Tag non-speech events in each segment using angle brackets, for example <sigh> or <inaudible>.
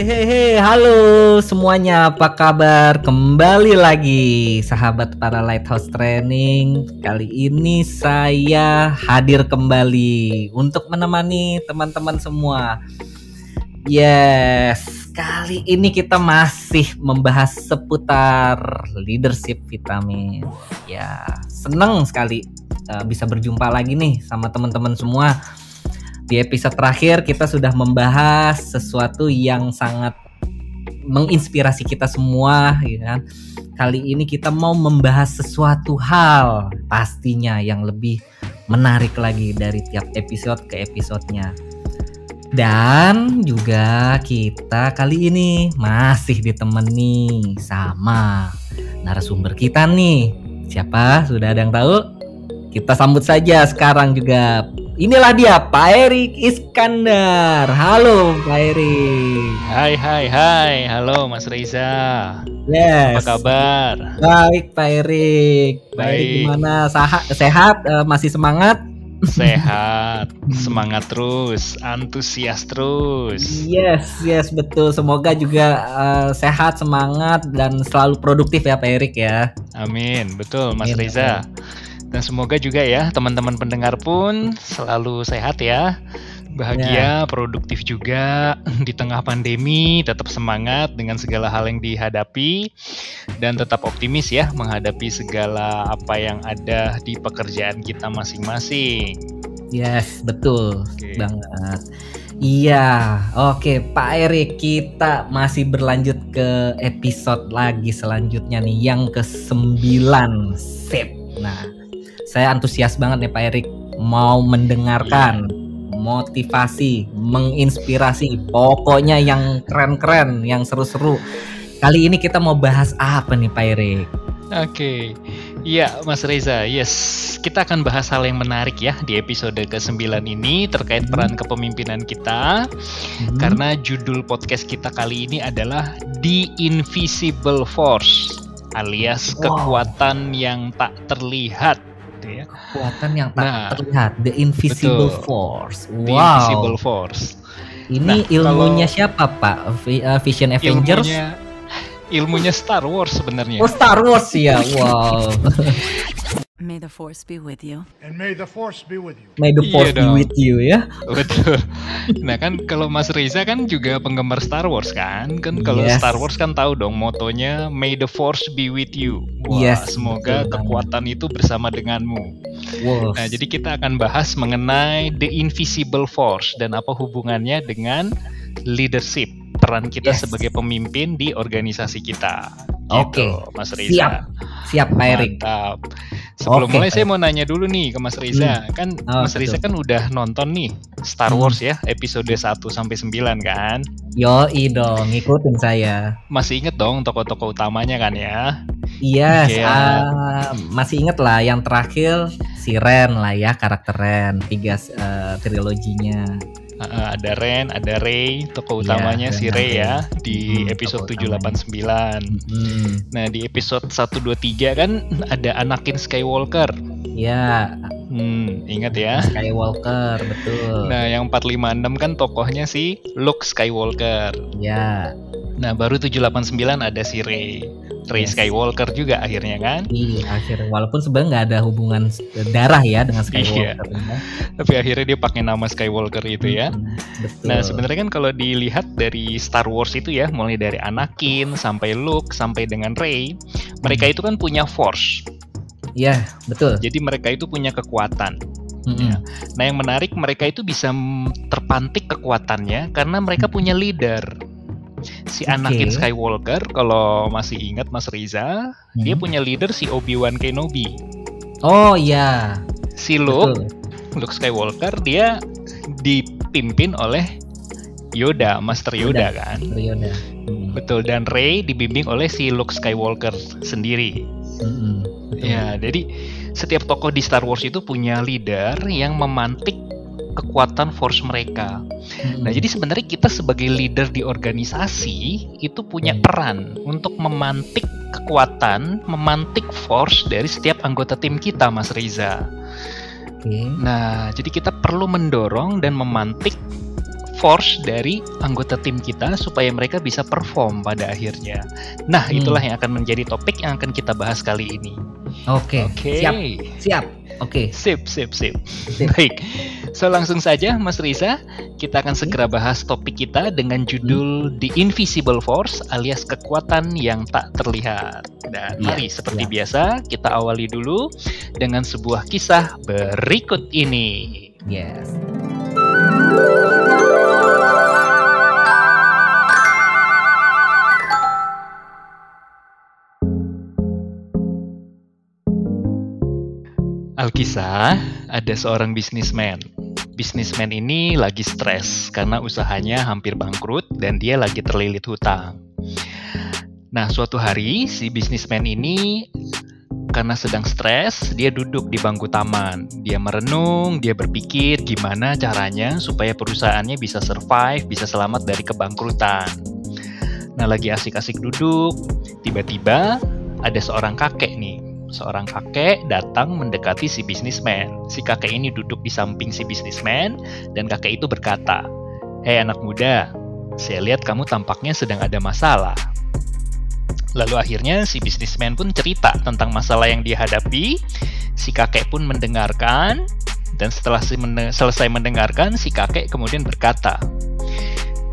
Hei, halo semuanya, apa kabar? Kembali lagi sahabat para Lighthouse Training. Kali ini saya hadir kembali untuk menemani teman-teman semua. Yes, kali ini kita masih membahas seputar leadership vitamin. Ya, seneng sekali uh, bisa berjumpa lagi nih sama teman-teman semua di episode terakhir kita sudah membahas sesuatu yang sangat menginspirasi kita semua ya kan. Kali ini kita mau membahas sesuatu hal pastinya yang lebih menarik lagi dari tiap episode ke episodenya. Dan juga kita kali ini masih ditemani sama narasumber kita nih. Siapa? Sudah ada yang tahu? Kita sambut saja sekarang juga Inilah dia Pak Erik Iskandar. Halo Pak Erik. Hai hai hai. Halo Mas Reza. Yes. Apa kabar? Baik Pak Erik. Baik. Baik gimana? Sehat? Sehat? Uh, masih semangat? Sehat, semangat terus, antusias terus. Yes, yes betul. Semoga juga uh, sehat, semangat dan selalu produktif ya Pak Erik ya. Amin, betul Mas Amin. Reza. Dan semoga juga ya teman-teman pendengar pun selalu sehat ya. Bahagia, ya. produktif juga <clears throat> di tengah pandemi, tetap semangat dengan segala hal yang dihadapi dan tetap optimis ya menghadapi segala apa yang ada di pekerjaan kita masing-masing. Yes, betul okay. banget. Iya, oke Pak Erik, kita masih berlanjut ke episode lagi selanjutnya nih yang ke-9. Sip. Nah, saya antusias banget nih Pak Erik mau mendengarkan motivasi, menginspirasi, pokoknya yang keren-keren, yang seru-seru. Kali ini kita mau bahas apa nih Pak Erik? Oke, okay. iya Mas Reza, yes, kita akan bahas hal yang menarik ya di episode ke-9 ini terkait hmm. peran kepemimpinan kita. Hmm. Karena judul podcast kita kali ini adalah The Invisible Force alias wow. kekuatan yang tak terlihat ya. Kekuatan yang tak nah, terlihat, the invisible betul. force. Wow. The invisible force. Ini nah, ilmunya siapa, Pak? Uh, Vision Avengers? Ilmunya, ilmunya Star Wars sebenarnya. Oh, Star Wars ya. <laughs> Wow. <laughs> May the force be with you. And may the force be with you. May the iya force iya be dong. with you ya. <laughs> Betul. Nah kan kalau Mas Reza kan juga penggemar Star Wars kan? Kan kalau yes. Star Wars kan tahu dong motonya May the force be with you. Wah, yes. Semoga betul kekuatan itu bersama denganmu. Wow. Nah jadi kita akan bahas mengenai the invisible force dan apa hubungannya dengan leadership peran kita yes. sebagai pemimpin di organisasi kita. Oke, gitu, Mas Reza. Siap, siap Pak Erik. Mantap. Sebelum okay, mulai saya mau nanya dulu nih ke Mas Riza. Hmm. Kan oh, Mas Riza kan udah nonton nih Star hmm. Wars ya episode 1 sampai 9 kan? Yo, dong, ngikutin saya. Masih inget dong tokoh-tokoh utamanya kan ya? Iya, yes, uh, masih inget lah yang terakhir si Ren lah ya karakter Ren tiga uh, triloginya. Uh, ada Ren, ada Ray, tokoh iya, utamanya ya, si Ray ya di hmm, episode 789. Hmm. Nah, di episode 123 kan ada Anakin Skywalker. Ya. Hmm, ingat ya. Skywalker, betul. Nah, yang 456 kan tokohnya si Luke Skywalker. Ya. Nah, baru 789 ada si Ray. Yes. Skywalker juga akhirnya kan? Iya, akhirnya walaupun sebenarnya nggak ada hubungan darah ya dengan Skywalker. Iya. Ya. Tapi akhirnya dia pakai nama Skywalker itu ya. Hmm, betul. Nah, sebenarnya kan kalau dilihat dari Star Wars itu ya, mulai dari Anakin sampai Luke sampai dengan Ray, mereka hmm. itu kan punya Force. Iya, betul. Jadi mereka itu punya kekuatan. Mm -hmm. Nah, yang menarik mereka itu bisa terpantik kekuatannya karena mereka punya leader si okay. Anakin Skywalker kalau masih ingat Mas Riza hmm. dia punya leader si Obi Wan Kenobi oh iya si Luke Betul. Luke Skywalker dia dipimpin oleh Yoda Master Yoda, Yoda kan Yoda hmm. betul dan Rey dibimbing oleh si Luke Skywalker sendiri hmm. ya jadi setiap tokoh di Star Wars itu punya leader yang memantik kekuatan force mereka. Hmm. Nah, jadi sebenarnya kita sebagai leader di organisasi itu punya hmm. peran untuk memantik kekuatan, memantik force dari setiap anggota tim kita, Mas Riza. Okay. Nah, jadi kita perlu mendorong dan memantik force dari anggota tim kita supaya mereka bisa perform pada akhirnya. Nah, hmm. itulah yang akan menjadi topik yang akan kita bahas kali ini. Oke. Okay. Oke. Okay. Siap. Siap. Oke. Okay. Sip, sip, sip, sip. Baik. So langsung saja Mas Riza, kita akan segera bahas topik kita dengan judul The Invisible Force alias kekuatan yang tak terlihat. Dan yeah, mari seperti yeah. biasa kita awali dulu dengan sebuah kisah berikut ini. Yes. Alkisah, ada seorang bisnismen. Bisnismen ini lagi stres karena usahanya hampir bangkrut dan dia lagi terlilit hutang. Nah, suatu hari si bisnismen ini karena sedang stres, dia duduk di bangku taman. Dia merenung, dia berpikir gimana caranya supaya perusahaannya bisa survive, bisa selamat dari kebangkrutan. Nah, lagi asik-asik duduk, tiba-tiba ada seorang kakek nih seorang kakek datang mendekati si bisnismen. Si kakek ini duduk di samping si bisnismen dan kakek itu berkata, "Hei anak muda, saya lihat kamu tampaknya sedang ada masalah." Lalu akhirnya si bisnismen pun cerita tentang masalah yang dihadapi. Si kakek pun mendengarkan dan setelah si mende selesai mendengarkan, si kakek kemudian berkata,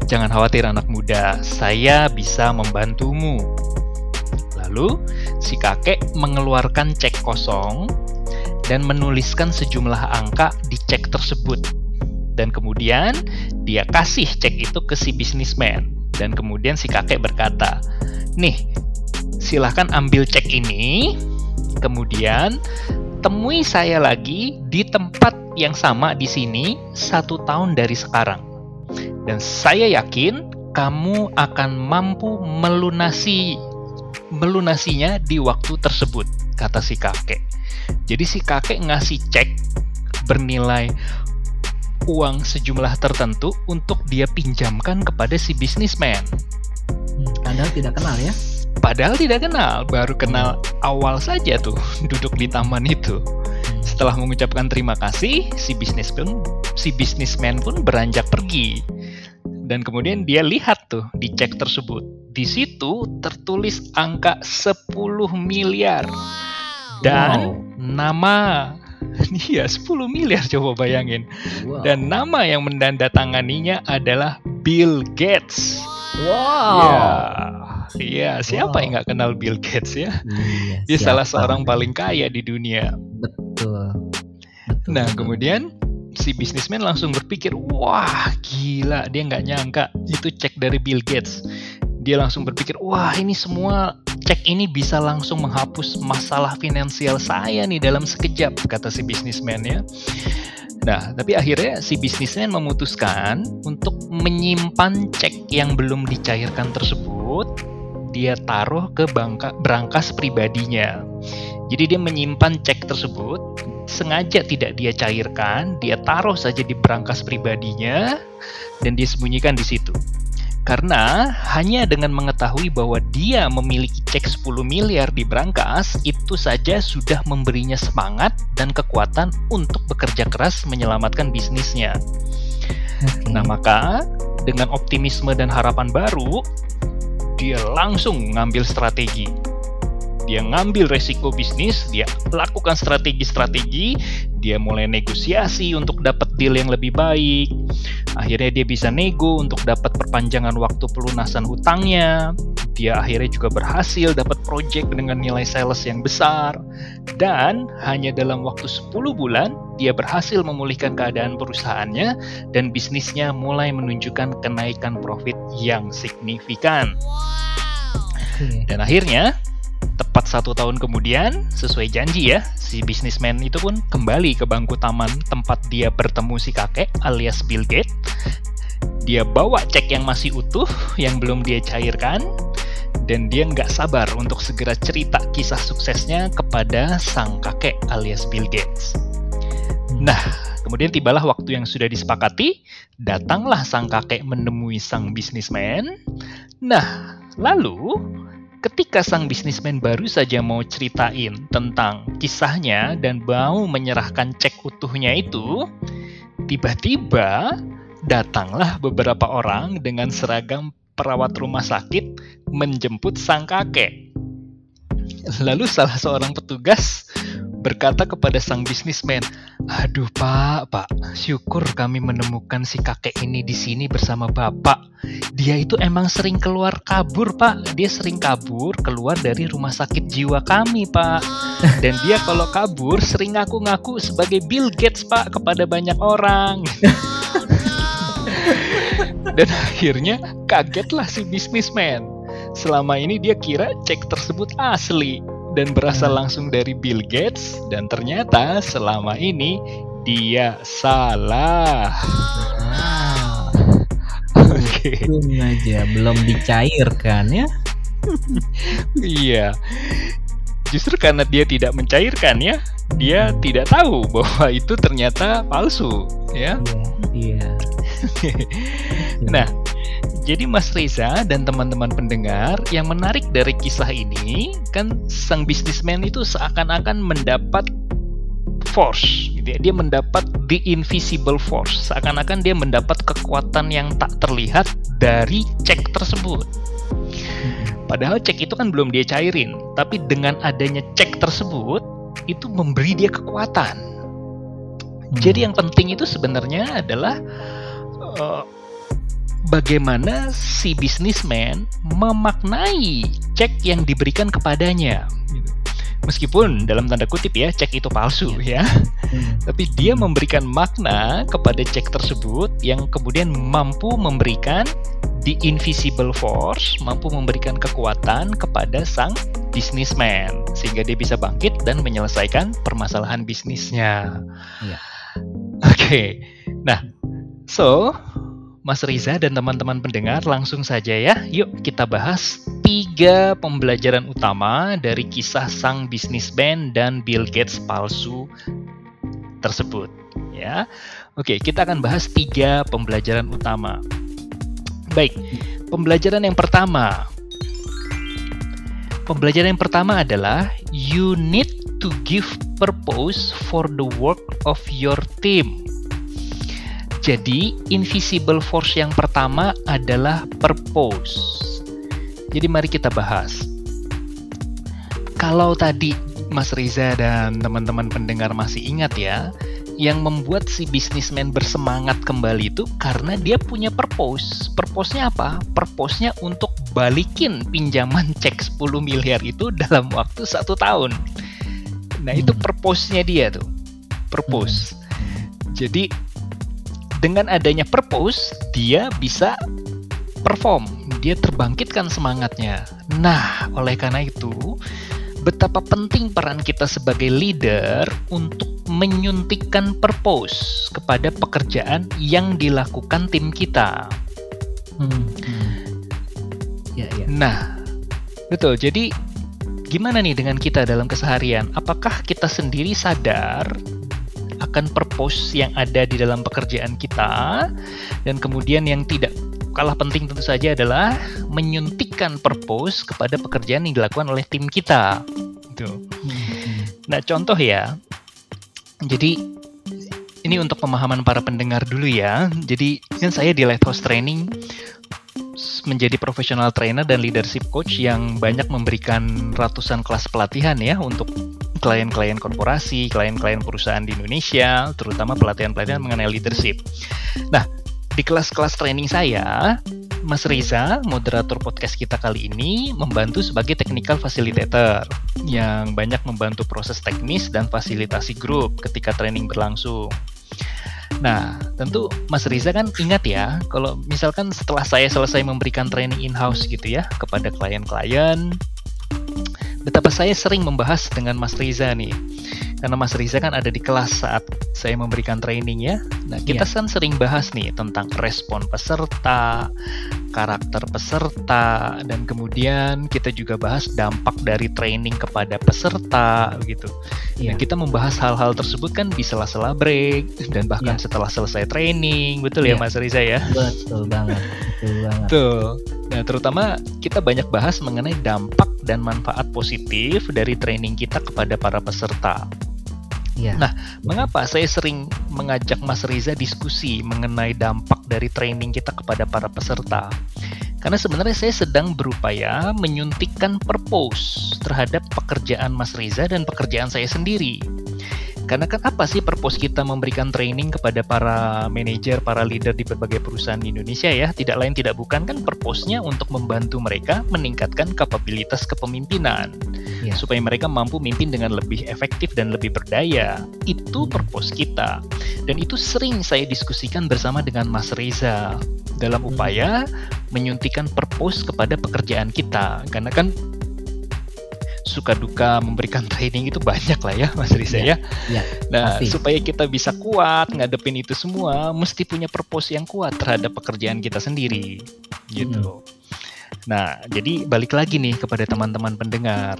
"Jangan khawatir anak muda, saya bisa membantumu." Lalu, si kakek mengeluarkan cek kosong dan menuliskan sejumlah angka di cek tersebut. Dan kemudian dia kasih cek itu ke si bisnismen. Dan kemudian si kakek berkata, Nih, silahkan ambil cek ini, kemudian temui saya lagi di tempat yang sama di sini satu tahun dari sekarang. Dan saya yakin kamu akan mampu melunasi melunasinya di waktu tersebut, kata si kakek. Jadi si kakek ngasih cek bernilai uang sejumlah tertentu untuk dia pinjamkan kepada si bisnismen. Padahal tidak kenal ya? Padahal tidak kenal, baru kenal awal saja tuh <laughs> duduk di taman itu. Hmm. Setelah mengucapkan terima kasih, si bisnis pun si bisnismen pun beranjak pergi. Dan kemudian dia lihat tuh di cek tersebut. Di situ tertulis angka 10 miliar. Dan wow. nama <laughs> Iya, 10 miliar coba bayangin. Wow. Dan nama yang mendandatanganinya adalah Bill Gates. Wow. Ya, iya, siapa wow. yang nggak kenal Bill Gates ya? Iya, Dia salah seorang paling kaya di dunia. Betul. Betul nah, kemudian si bisnismen langsung berpikir, wah gila, dia nggak nyangka itu cek dari Bill Gates. Dia langsung berpikir, wah ini semua cek ini bisa langsung menghapus masalah finansial saya nih dalam sekejap, kata si bisnismen ya. Nah, tapi akhirnya si bisnismen memutuskan untuk menyimpan cek yang belum dicairkan tersebut, dia taruh ke bangka, berangkas pribadinya. Jadi dia menyimpan cek tersebut sengaja tidak dia cairkan, dia taruh saja di berangkas pribadinya dan dia sembunyikan di situ. Karena hanya dengan mengetahui bahwa dia memiliki cek 10 miliar di berangkas, itu saja sudah memberinya semangat dan kekuatan untuk bekerja keras menyelamatkan bisnisnya. Okay. Nah, maka dengan optimisme dan harapan baru, dia langsung ngambil strategi dia ngambil resiko bisnis, dia lakukan strategi-strategi, dia mulai negosiasi untuk dapat deal yang lebih baik. Akhirnya dia bisa nego untuk dapat perpanjangan waktu pelunasan hutangnya. Dia akhirnya juga berhasil dapat project dengan nilai sales yang besar. Dan hanya dalam waktu 10 bulan, dia berhasil memulihkan keadaan perusahaannya dan bisnisnya mulai menunjukkan kenaikan profit yang signifikan. Dan akhirnya Tepat satu tahun kemudian, sesuai janji ya, si bisnismen itu pun kembali ke bangku taman tempat dia bertemu si kakek alias Bill Gates. Dia bawa cek yang masih utuh, yang belum dia cairkan, dan dia nggak sabar untuk segera cerita kisah suksesnya kepada sang kakek alias Bill Gates. Nah, kemudian tibalah waktu yang sudah disepakati, datanglah sang kakek menemui sang bisnismen. Nah, lalu Ketika sang bisnismen baru saja mau ceritain tentang kisahnya dan mau menyerahkan cek utuhnya itu, tiba-tiba datanglah beberapa orang dengan seragam perawat rumah sakit menjemput sang kakek. Lalu salah seorang petugas berkata kepada sang bisnismen, "Aduh, Pak, Pak, syukur kami menemukan si kakek ini di sini bersama Bapak. Dia itu emang sering keluar kabur, Pak. Dia sering kabur keluar dari rumah sakit jiwa kami, Pak. Dan dia kalau kabur sering ngaku-ngaku sebagai Bill Gates, Pak, kepada banyak orang." <laughs> Dan akhirnya kagetlah si bisnismen. Selama ini dia kira cek tersebut asli dan berasal hmm. langsung dari Bill Gates dan ternyata selama ini dia salah. Ah. <laughs> Oke. Okay. aja belum dicairkan ya. iya. Justru karena dia tidak mencairkan ya, dia tidak tahu bahwa itu ternyata palsu, ya. Iya. iya. <laughs> nah, jadi Mas Reza dan teman-teman pendengar yang menarik dari kisah ini kan sang bisnismen itu seakan-akan mendapat force gitu ya. Dia mendapat the invisible force. Seakan-akan dia mendapat kekuatan yang tak terlihat dari cek tersebut. Padahal cek itu kan belum dia cairin, tapi dengan adanya cek tersebut itu memberi dia kekuatan. Hmm. Jadi yang penting itu sebenarnya adalah uh, bagaimana si bisnismen memaknai cek yang diberikan kepadanya. Meskipun dalam tanda kutip ya cek itu palsu iya. ya, hmm. tapi dia memberikan makna kepada cek tersebut yang kemudian mampu memberikan the invisible force, mampu memberikan kekuatan kepada sang bisnismen sehingga dia bisa bangkit dan menyelesaikan permasalahan bisnisnya. Ya. Oke, okay. nah, so Mas Riza dan teman-teman pendengar langsung saja ya. Yuk kita bahas tiga pembelajaran utama dari kisah sang bisnismen dan Bill Gates palsu tersebut. Ya, oke kita akan bahas tiga pembelajaran utama. Baik, pembelajaran yang pertama. Pembelajaran yang pertama adalah you need to give purpose for the work of your team. Jadi, invisible force yang pertama adalah purpose. Jadi mari kita bahas. Kalau tadi Mas Riza dan teman-teman pendengar masih ingat ya, yang membuat si bisnismen bersemangat kembali itu karena dia punya purpose. Purpose-nya apa? Purpose-nya untuk balikin pinjaman cek 10 miliar itu dalam waktu satu tahun. Nah itu hmm. purpose-nya dia tuh. Purpose. Hmm. Jadi dengan adanya purpose dia bisa perform dia terbangkitkan semangatnya nah oleh karena itu betapa penting peran kita sebagai leader untuk menyuntikkan purpose kepada pekerjaan yang dilakukan tim kita. Hmm, hmm. Ya, ya. Nah, betul. Jadi, gimana nih dengan kita dalam keseharian? Apakah kita sendiri sadar akan purpose yang ada di dalam pekerjaan kita dan kemudian yang tidak kalah penting tentu saja adalah menyuntikkan purpose kepada pekerjaan yang dilakukan oleh tim kita. Gitu. Nah contoh ya, jadi ini untuk pemahaman para pendengar dulu ya. Jadi kan saya di Lighthouse Training menjadi profesional trainer dan leadership coach yang banyak memberikan ratusan kelas pelatihan ya untuk klien-klien korporasi, klien-klien perusahaan di Indonesia, terutama pelatihan-pelatihan mengenai leadership. Nah, di kelas-kelas training saya, Mas Riza, moderator podcast kita kali ini, membantu sebagai technical facilitator yang banyak membantu proses teknis dan fasilitasi grup ketika training berlangsung. Nah, tentu Mas Riza kan ingat ya, kalau misalkan setelah saya selesai memberikan training in-house gitu ya kepada klien-klien, betapa saya sering membahas dengan Mas Riza nih. Karena Mas Riza kan ada di kelas saat saya memberikan training ya. Nah, kita yeah. kan sering bahas nih tentang respon peserta, karakter peserta, dan kemudian kita juga bahas dampak dari training kepada peserta gitu. Yeah. Nah, kita membahas hal-hal tersebut kan di sela-sela break dan bahkan yeah. setelah selesai training, betul yeah. ya iya. Mas Riza ya? Betul banget, betul banget. Tuh. Nah, terutama kita banyak bahas mengenai dampak dan manfaat positif dari training kita kepada para peserta. Ya. Nah, mengapa saya sering mengajak Mas Riza diskusi mengenai dampak dari training kita kepada para peserta? Karena sebenarnya saya sedang berupaya menyuntikkan purpose terhadap pekerjaan Mas Riza dan pekerjaan saya sendiri. Karena kan apa sih purpose kita memberikan training kepada para manajer, para leader di berbagai perusahaan di Indonesia ya? Tidak lain tidak bukan kan purpose-nya untuk membantu mereka meningkatkan kapabilitas kepemimpinan. Ya. Supaya mereka mampu mimpin dengan lebih efektif dan lebih berdaya. Itu purpose kita. Dan itu sering saya diskusikan bersama dengan Mas Reza dalam upaya menyuntikkan purpose kepada pekerjaan kita. Karena kan suka duka memberikan <laughs> training itu banyak lah ya Mas Riza ya. ya. ya nah, pasti. supaya kita bisa kuat ngadepin itu semua mesti punya purpose yang kuat terhadap pekerjaan kita sendiri gitu. Hmm. Nah, jadi balik lagi nih kepada teman-teman pendengar.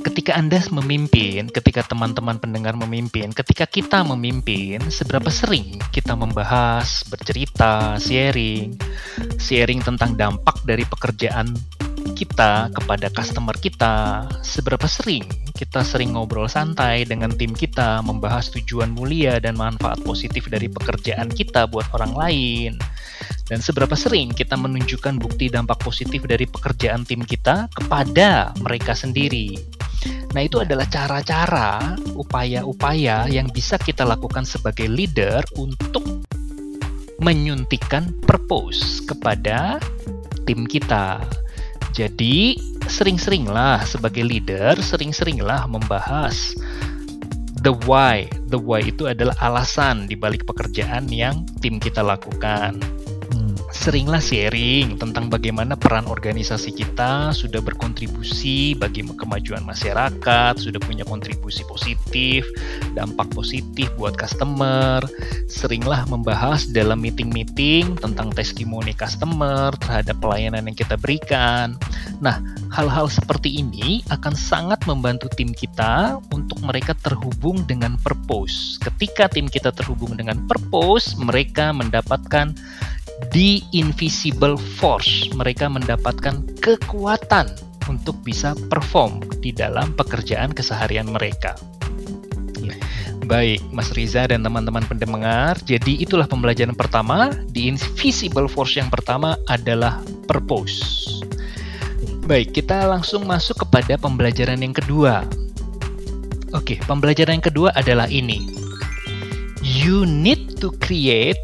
Ketika Anda memimpin, ketika teman-teman pendengar memimpin, ketika kita memimpin, seberapa sering kita membahas, bercerita, sharing, sharing tentang dampak dari pekerjaan kita kepada customer kita, seberapa sering kita sering ngobrol santai dengan tim kita, membahas tujuan mulia dan manfaat positif dari pekerjaan kita buat orang lain, dan seberapa sering kita menunjukkan bukti dampak positif dari pekerjaan tim kita kepada mereka sendiri. Nah, itu adalah cara-cara, upaya-upaya yang bisa kita lakukan sebagai leader untuk menyuntikkan purpose kepada tim kita. Jadi, sering-seringlah sebagai leader, sering-seringlah membahas the why. The why itu adalah alasan di balik pekerjaan yang tim kita lakukan seringlah sharing tentang bagaimana peran organisasi kita sudah berkontribusi bagi kemajuan masyarakat, sudah punya kontribusi positif, dampak positif buat customer. Seringlah membahas dalam meeting-meeting tentang testimoni customer terhadap pelayanan yang kita berikan. Nah, hal-hal seperti ini akan sangat membantu tim kita untuk mereka terhubung dengan purpose. Ketika tim kita terhubung dengan purpose, mereka mendapatkan the invisible force. Mereka mendapatkan kekuatan untuk bisa perform di dalam pekerjaan keseharian mereka. Ya. Baik, Mas Riza dan teman-teman pendengar, jadi itulah pembelajaran pertama. The invisible force yang pertama adalah purpose. Baik, kita langsung masuk kepada pembelajaran yang kedua. Oke, pembelajaran yang kedua adalah ini. You need to create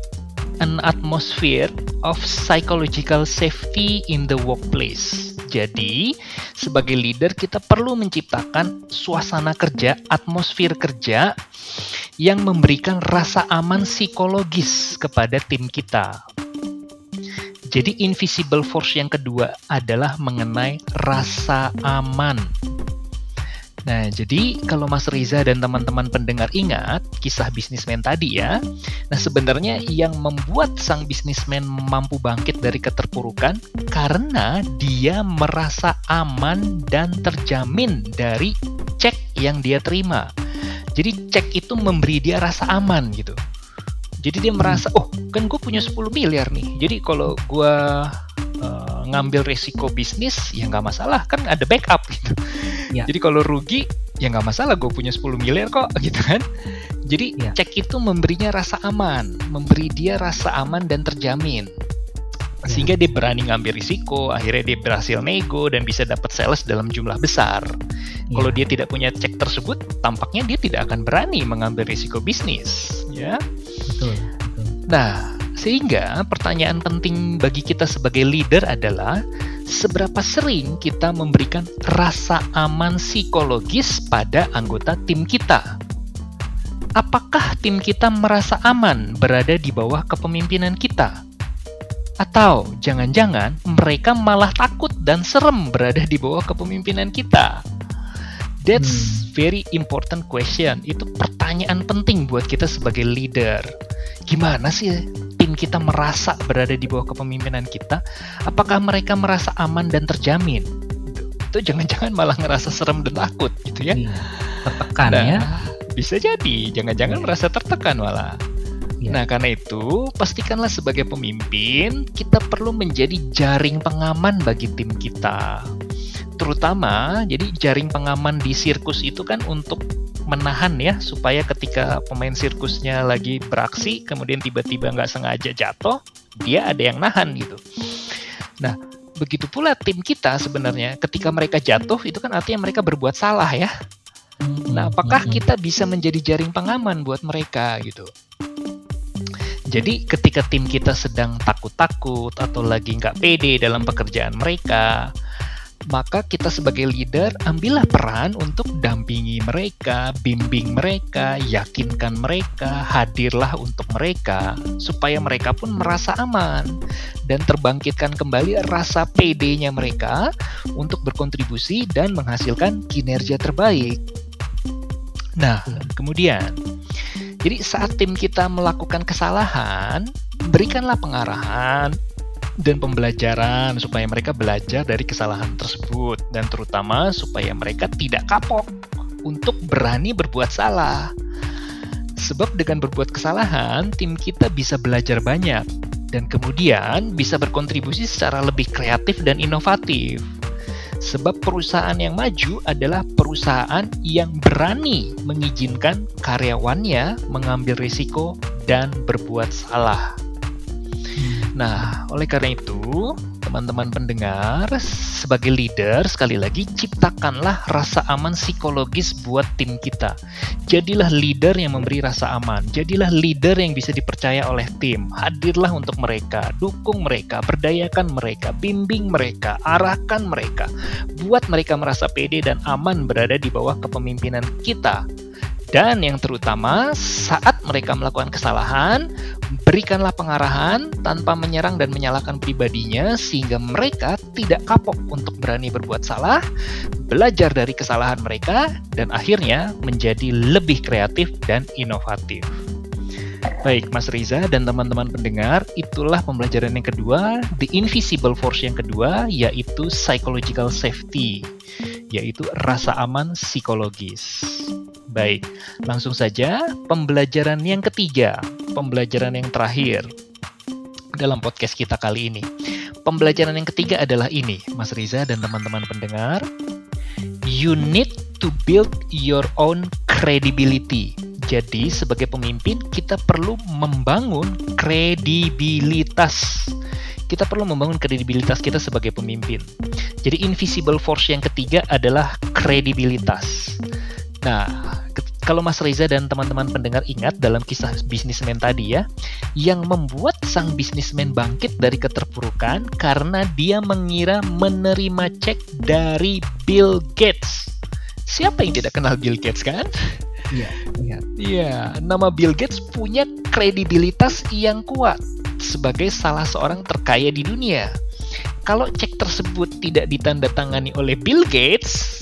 an atmosphere of psychological safety in the workplace. Jadi, sebagai leader kita perlu menciptakan suasana kerja, atmosfer kerja yang memberikan rasa aman psikologis kepada tim kita. Jadi invisible force yang kedua adalah mengenai rasa aman Nah, jadi kalau Mas Riza dan teman-teman pendengar ingat kisah bisnismen tadi ya. Nah, sebenarnya yang membuat sang bisnismen mampu bangkit dari keterpurukan karena dia merasa aman dan terjamin dari cek yang dia terima. Jadi cek itu memberi dia rasa aman gitu. Jadi dia merasa, oh kan gue punya 10 miliar nih. Jadi kalau gue uh, ngambil resiko bisnis, ya nggak masalah kan ada backup gitu. Ya. Jadi kalau rugi ya nggak masalah gue punya 10 miliar kok <laughs> gitu kan. Jadi ya. cek itu memberinya rasa aman, memberi dia rasa aman dan terjamin. Ya. Sehingga dia berani ngambil risiko, akhirnya dia berhasil nego dan bisa dapat sales dalam jumlah besar. Ya. Kalau dia tidak punya cek tersebut, tampaknya dia tidak akan berani mengambil risiko bisnis, ya. Betul. betul. Nah, sehingga pertanyaan penting bagi kita sebagai leader adalah seberapa sering kita memberikan rasa aman psikologis pada anggota tim kita. Apakah tim kita merasa aman berada di bawah kepemimpinan kita? Atau jangan-jangan mereka malah takut dan serem berada di bawah kepemimpinan kita? That's hmm. very important question. Itu pertanyaan penting buat kita sebagai leader. Gimana sih tim kita merasa berada di bawah kepemimpinan kita, apakah mereka merasa aman dan terjamin? Itu jangan-jangan malah ngerasa serem dan takut gitu ya. Iya, tertekan nah, ya. Bisa jadi, jangan-jangan iya. merasa tertekan malah. Ya. Nah, karena itu, pastikanlah sebagai pemimpin, kita perlu menjadi jaring pengaman bagi tim kita. Terutama, jadi jaring pengaman di sirkus itu kan untuk menahan ya supaya ketika pemain sirkusnya lagi beraksi kemudian tiba-tiba nggak sengaja jatuh dia ada yang nahan gitu. Nah begitu pula tim kita sebenarnya. Ketika mereka jatuh itu kan artinya mereka berbuat salah ya. Nah apakah kita bisa menjadi jaring pengaman buat mereka gitu? Jadi ketika tim kita sedang takut-takut atau lagi nggak pede dalam pekerjaan mereka, maka kita sebagai leader ambillah peran untuk dampingi mereka, bimbing mereka, yakinkan mereka, hadirlah untuk mereka supaya mereka pun merasa aman dan terbangkitkan kembali rasa PD-nya mereka untuk berkontribusi dan menghasilkan kinerja terbaik. Nah, kemudian jadi saat tim kita melakukan kesalahan, berikanlah pengarahan dan pembelajaran supaya mereka belajar dari kesalahan tersebut dan terutama supaya mereka tidak kapok untuk berani berbuat salah. Sebab dengan berbuat kesalahan, tim kita bisa belajar banyak dan kemudian bisa berkontribusi secara lebih kreatif dan inovatif. Sebab perusahaan yang maju adalah perusahaan yang berani mengizinkan karyawannya mengambil risiko dan berbuat salah. Nah, oleh karena itu, teman-teman pendengar, sebagai leader, sekali lagi ciptakanlah rasa aman psikologis buat tim kita. Jadilah leader yang memberi rasa aman. Jadilah leader yang bisa dipercaya oleh tim. Hadirlah untuk mereka, dukung mereka, berdayakan mereka, bimbing mereka, arahkan mereka. Buat mereka merasa pede dan aman berada di bawah kepemimpinan kita. Dan yang terutama, saat mereka melakukan kesalahan, berikanlah pengarahan tanpa menyerang dan menyalahkan pribadinya sehingga mereka tidak kapok untuk berani berbuat salah, belajar dari kesalahan mereka, dan akhirnya menjadi lebih kreatif dan inovatif. Baik, Mas Riza dan teman-teman pendengar, itulah pembelajaran yang kedua, the invisible force yang kedua, yaitu psychological safety, yaitu rasa aman psikologis. Baik, langsung saja pembelajaran yang ketiga, pembelajaran yang terakhir dalam podcast kita kali ini. Pembelajaran yang ketiga adalah ini, Mas Riza dan teman-teman pendengar. You need to build your own credibility. Jadi, sebagai pemimpin, kita perlu membangun kredibilitas. Kita perlu membangun kredibilitas kita sebagai pemimpin. Jadi, invisible force yang ketiga adalah kredibilitas. Nah, kalau Mas Reza dan teman-teman pendengar ingat dalam kisah bisnismen tadi ya, yang membuat sang bisnismen bangkit dari keterpurukan karena dia mengira menerima cek dari Bill Gates. Siapa yang tidak kenal Bill Gates kan? Iya, iya. Iya, nama Bill Gates punya kredibilitas yang kuat sebagai salah seorang terkaya di dunia. Kalau cek tersebut tidak ditandatangani oleh Bill Gates,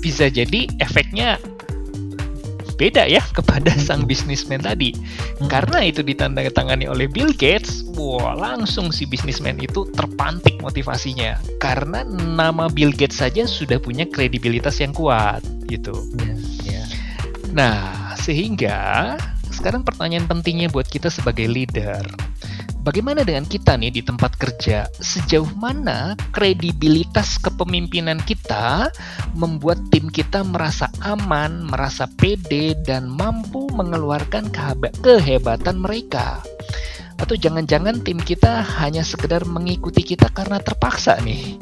bisa jadi efeknya beda ya kepada sang bisnismen tadi. Hmm. Karena itu ditandatangani oleh Bill Gates, wah langsung si bisnismen itu terpantik motivasinya. Karena nama Bill Gates saja sudah punya kredibilitas yang kuat gitu. Yeah, yeah. Nah, sehingga sekarang pertanyaan pentingnya buat kita sebagai leader. Bagaimana dengan kita nih di tempat kerja? Sejauh mana kredibilitas kepemimpinan kita membuat tim kita merasa aman, merasa pede, dan mampu mengeluarkan kehebatan mereka? Atau jangan-jangan tim kita hanya sekedar mengikuti kita karena terpaksa nih?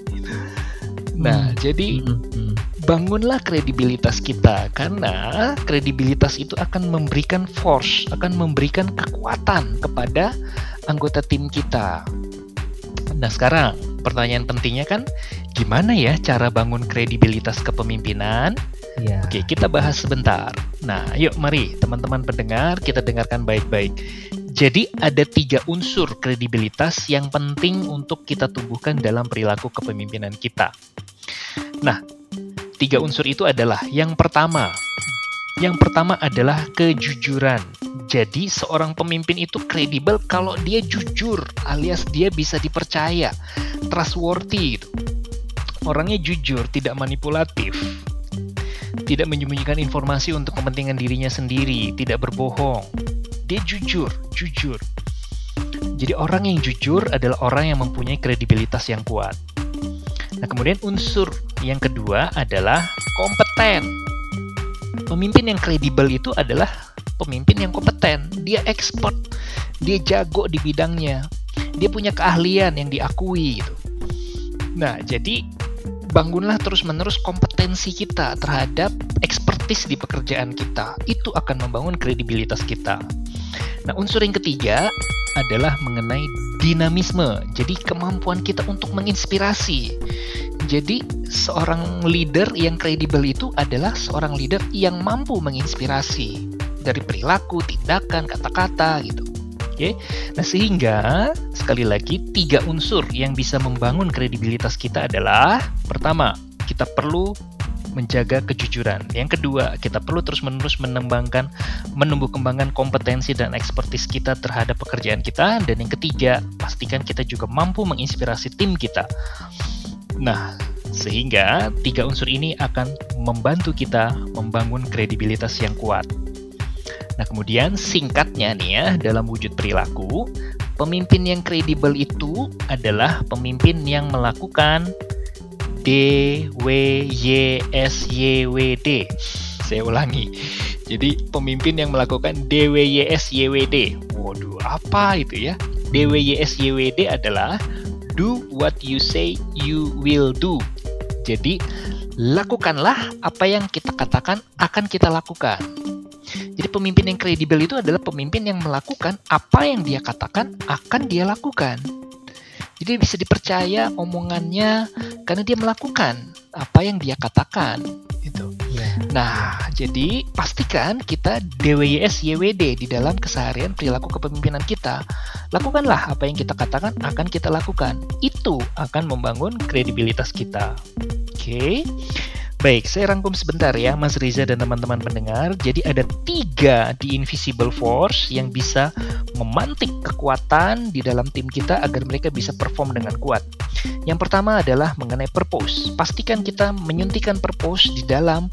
Nah, hmm. jadi hmm, hmm. bangunlah kredibilitas kita karena kredibilitas itu akan memberikan force, akan memberikan kekuatan kepada anggota tim kita. Nah sekarang pertanyaan pentingnya kan gimana ya cara bangun kredibilitas kepemimpinan? Ya. Oke kita bahas sebentar. Nah yuk mari teman-teman pendengar kita dengarkan baik-baik. Jadi ada tiga unsur kredibilitas yang penting untuk kita tumbuhkan dalam perilaku kepemimpinan kita. Nah, tiga unsur itu adalah yang pertama. Yang pertama adalah kejujuran. Jadi seorang pemimpin itu kredibel kalau dia jujur alias dia bisa dipercaya, trustworthy gitu. Orangnya jujur, tidak manipulatif. Tidak menyembunyikan informasi untuk kepentingan dirinya sendiri, tidak berbohong. Dia jujur, jujur. Jadi orang yang jujur adalah orang yang mempunyai kredibilitas yang kuat. Nah, kemudian unsur yang kedua adalah kompeten Pemimpin yang kredibel itu adalah pemimpin yang kompeten. Dia ekspor, dia jago di bidangnya, dia punya keahlian yang diakui gitu. Nah, jadi bangunlah terus-menerus kompetensi kita terhadap ekspertis di pekerjaan kita. Itu akan membangun kredibilitas kita. Nah, unsur yang ketiga adalah mengenai dinamisme. Jadi kemampuan kita untuk menginspirasi. Jadi seorang leader yang kredibel itu adalah seorang leader yang mampu menginspirasi dari perilaku, tindakan, kata-kata gitu. Oke. Nah, sehingga sekali lagi tiga unsur yang bisa membangun kredibilitas kita adalah pertama, kita perlu menjaga kejujuran. Yang kedua, kita perlu terus-menerus menembangkan, menumbuh kembangkan kompetensi dan ekspertis kita terhadap pekerjaan kita. Dan yang ketiga, pastikan kita juga mampu menginspirasi tim kita. Nah, sehingga tiga unsur ini akan membantu kita membangun kredibilitas yang kuat. Nah, kemudian singkatnya nih ya, dalam wujud perilaku, pemimpin yang kredibel itu adalah pemimpin yang melakukan D W Y S Y W D. Saya ulangi. Jadi pemimpin yang melakukan D W Y S Y W D. Waduh, apa itu ya? D W Y S Y W D adalah do what you say you will do. Jadi lakukanlah apa yang kita katakan akan kita lakukan. Jadi pemimpin yang kredibel itu adalah pemimpin yang melakukan apa yang dia katakan akan dia lakukan. Jadi bisa dipercaya omongannya karena dia melakukan apa yang dia katakan itu. Yeah. Nah, jadi pastikan kita DWYS YWD di dalam keseharian perilaku kepemimpinan kita. Lakukanlah apa yang kita katakan akan kita lakukan. Itu akan membangun kredibilitas kita. Oke. Okay? Baik, saya rangkum sebentar ya Mas Riza dan teman-teman pendengar. Jadi ada tiga di Invisible Force yang bisa memantik kekuatan di dalam tim kita agar mereka bisa perform dengan kuat. Yang pertama adalah mengenai purpose. Pastikan kita menyuntikkan purpose di dalam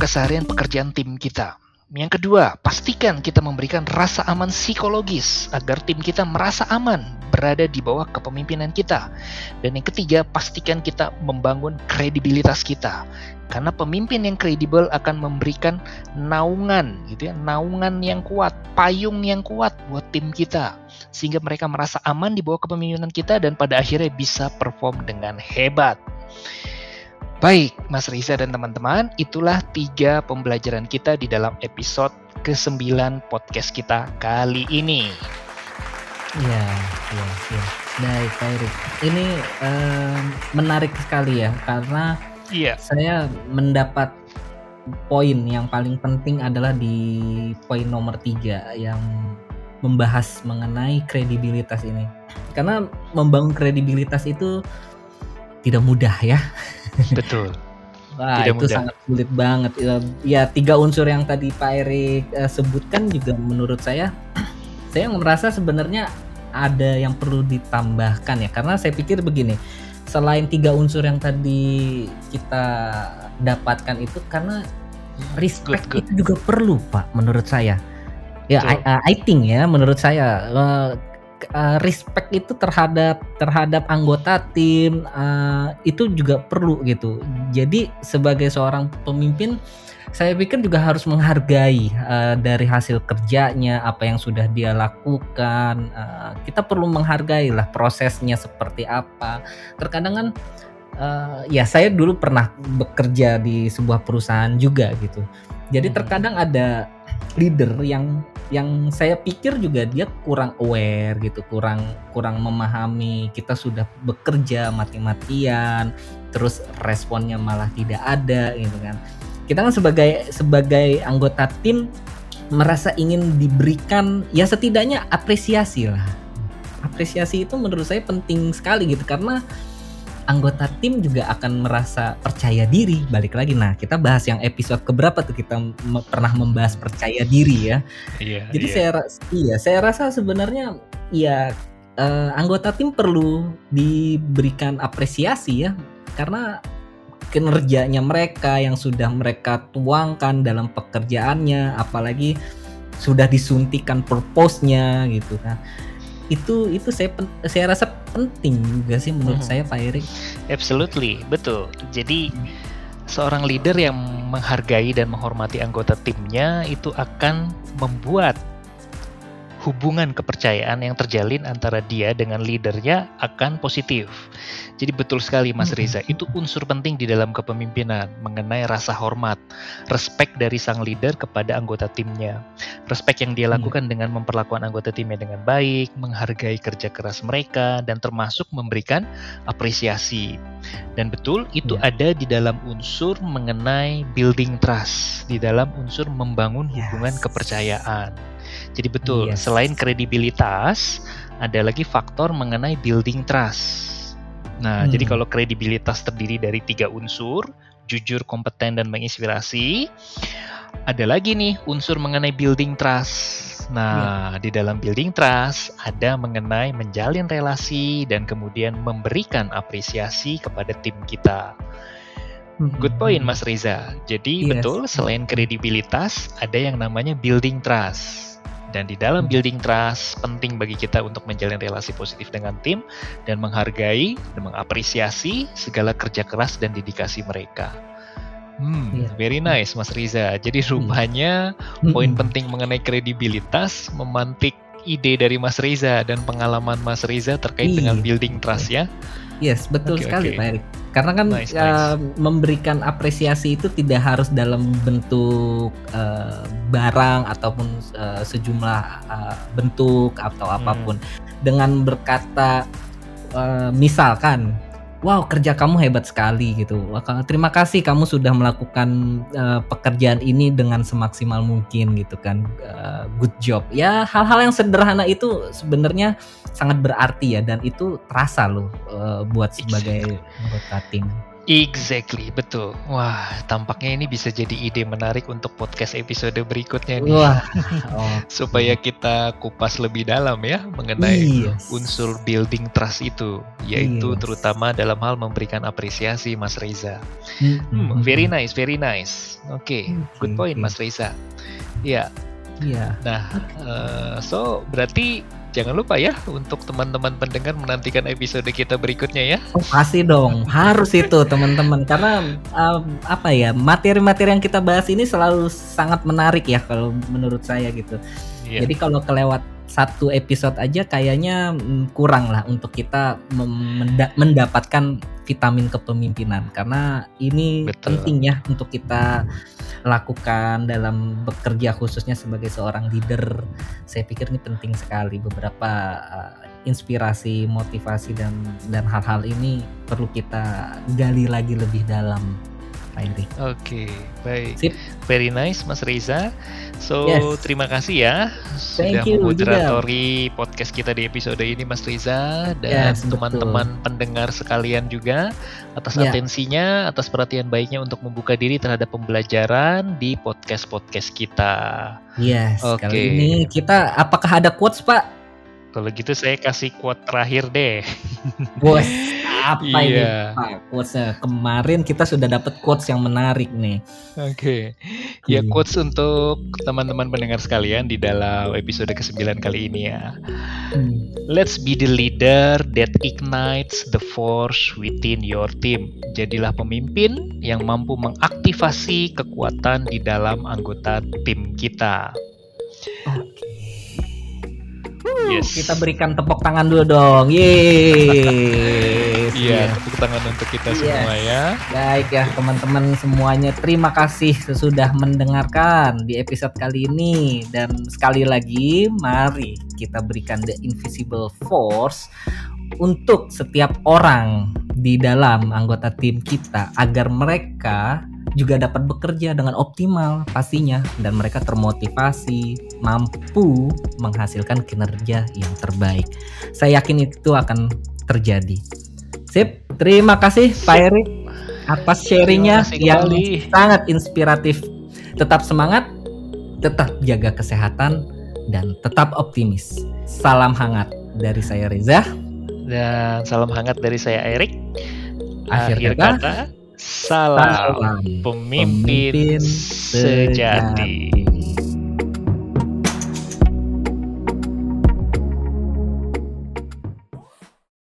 keseharian pekerjaan tim kita. Yang kedua, pastikan kita memberikan rasa aman psikologis agar tim kita merasa aman berada di bawah kepemimpinan kita. Dan yang ketiga, pastikan kita membangun kredibilitas kita. Karena pemimpin yang kredibel akan memberikan naungan gitu ya, naungan yang kuat, payung yang kuat buat tim kita sehingga mereka merasa aman di bawah kepemimpinan kita dan pada akhirnya bisa perform dengan hebat. Baik, Mas Riza dan teman-teman, itulah tiga pembelajaran kita di dalam episode ke-9 podcast kita kali ini. Iya, iya, iya. Baik, Pak Erik. Ini um, menarik sekali ya, karena iya. saya mendapat poin yang paling penting adalah di poin nomor tiga yang membahas mengenai kredibilitas ini. Karena membangun kredibilitas itu tidak mudah ya. Betul. <laughs> Wah, Tidak itu mudah. sangat sulit banget. Ya, ya, tiga unsur yang tadi Pak Erik uh, sebutkan juga menurut saya <clears throat> saya merasa sebenarnya ada yang perlu ditambahkan ya karena saya pikir begini. Selain tiga unsur yang tadi kita dapatkan itu karena respect good, good. itu juga perlu, Pak, menurut saya. Ya, I, uh, I think ya menurut saya uh, uh, respect itu terhadap terhadap anggota tim uh, itu juga perlu gitu. Jadi sebagai seorang pemimpin saya pikir juga harus menghargai uh, dari hasil kerjanya apa yang sudah dia lakukan. Uh, kita perlu menghargai lah prosesnya seperti apa. Terkadang kan uh, ya saya dulu pernah bekerja di sebuah perusahaan juga gitu. Jadi hmm. terkadang ada leader yang yang saya pikir juga dia kurang aware gitu, kurang kurang memahami kita sudah bekerja mati-matian, terus responnya malah tidak ada gitu kan. Kita kan sebagai sebagai anggota tim merasa ingin diberikan ya setidaknya apresiasi lah. Apresiasi itu menurut saya penting sekali gitu karena anggota tim juga akan merasa percaya diri balik lagi nah kita bahas yang episode keberapa tuh kita pernah membahas percaya diri ya iya, jadi iya. saya iya saya rasa sebenarnya ya uh, anggota tim perlu diberikan apresiasi ya karena kinerjanya mereka yang sudah mereka tuangkan dalam pekerjaannya apalagi sudah disuntikan purpose-nya gitu kan itu itu saya saya rasa penting juga sih menurut hmm. saya Pak Erik. Absolutely, betul. Jadi seorang leader yang menghargai dan menghormati anggota timnya itu akan membuat hubungan kepercayaan yang terjalin antara dia dengan leadernya akan positif. Jadi betul sekali Mas Riza, itu unsur penting di dalam kepemimpinan mengenai rasa hormat, respect dari sang leader kepada anggota timnya. Respect yang dia lakukan dengan memperlakukan anggota timnya dengan baik, menghargai kerja keras mereka dan termasuk memberikan apresiasi. Dan betul itu yeah. ada di dalam unsur mengenai building trust, di dalam unsur membangun hubungan yes. kepercayaan. Jadi betul, yes. selain kredibilitas, ada lagi faktor mengenai building trust. Nah, hmm. jadi kalau kredibilitas terdiri dari tiga unsur, jujur, kompeten, dan menginspirasi, ada lagi nih unsur mengenai building trust. Nah, yeah. di dalam building trust ada mengenai menjalin relasi dan kemudian memberikan apresiasi kepada tim kita. Hmm. Good point, Mas Reza. Jadi yes. betul, selain kredibilitas, ada yang namanya building trust. Dan di dalam building trust penting bagi kita untuk menjalin relasi positif dengan tim dan menghargai dan mengapresiasi segala kerja keras dan dedikasi mereka. Hmm, yeah. very nice Mas Riza. Jadi hmm. rupanya hmm. poin penting mengenai kredibilitas memantik ide dari Mas Riza dan pengalaman Mas Riza terkait yeah. dengan building trust ya. Yes, betul okay, sekali okay. Pak Erik. Karena kan nice, uh, nice. memberikan apresiasi itu tidak harus dalam bentuk uh, barang ataupun uh, sejumlah uh, bentuk atau hmm. apa pun. Dengan berkata uh, misalkan wow kerja kamu hebat sekali gitu. Terima kasih kamu sudah melakukan uh, pekerjaan ini dengan semaksimal mungkin gitu kan. Uh, good job. Ya hal-hal yang sederhana itu sebenarnya sangat berarti ya dan itu terasa loh uh, buat sebagai anggota tim. Exactly, betul. Wah, tampaknya ini bisa jadi ide menarik untuk podcast episode berikutnya nih. Wah, <laughs> oh. supaya kita kupas lebih dalam ya mengenai yes. unsur building trust itu, yaitu yes. terutama dalam hal memberikan apresiasi, Mas Reza. Hmm, very nice, very nice. Oke, okay. good point, Mas Reza. Ya. Iya. Nah, uh, so berarti jangan lupa ya untuk teman-teman pendengar menantikan episode kita berikutnya ya. Oh, pasti dong, harus itu teman-teman karena uh, apa ya materi-materi yang kita bahas ini selalu sangat menarik ya kalau menurut saya gitu. Yeah. Jadi kalau kelewat satu episode aja kayaknya mm, kurang lah untuk kita mendapatkan vitamin kepemimpinan karena ini Betul. penting ya untuk kita lakukan dalam bekerja khususnya sebagai seorang leader. Saya pikir ini penting sekali beberapa uh, inspirasi, motivasi dan dan hal-hal ini perlu kita gali lagi lebih dalam Oke, okay, baik. Sip. Very nice, Mas Reza. So, yes. terima kasih ya Thank sudah moderatori podcast kita di episode ini, Mas Reza dan teman-teman pendengar sekalian juga atas yeah. atensinya, atas perhatian baiknya untuk membuka diri terhadap pembelajaran di podcast-podcast kita. Yes. Oke. Okay. Kali ini kita apakah ada quotes, Pak? Kalau gitu saya kasih quote terakhir deh. <laughs> Bos, apa iya. ini Pak quotesnya? Kemarin kita sudah dapat quotes yang menarik nih. Oke. Okay. Ya hmm. quotes untuk teman-teman pendengar sekalian di dalam episode ke-9 kali ini ya. Hmm. Let's be the leader that ignites the force within your team. Jadilah pemimpin yang mampu mengaktifasi kekuatan di dalam anggota tim kita. Yes. Kita berikan tepuk tangan dulu dong. Yeay. Iya, tepuk tangan untuk kita yes. semua ya. Baik ya teman-teman semuanya. Terima kasih sudah mendengarkan di episode kali ini dan sekali lagi mari kita berikan the invisible force untuk setiap orang di dalam anggota tim kita agar mereka juga dapat bekerja dengan optimal pastinya dan mereka termotivasi mampu menghasilkan kinerja yang terbaik. Saya yakin itu akan terjadi. Sip, terima kasih Pak Erik atas sharingnya yang sangat inspiratif. Tetap semangat, tetap jaga kesehatan, dan tetap optimis. Salam hangat dari saya Reza. Dan salam hangat dari saya Erik. Akhir, Akhir kata, kata Salam, Salam pemimpin, pemimpin sejati. sejati.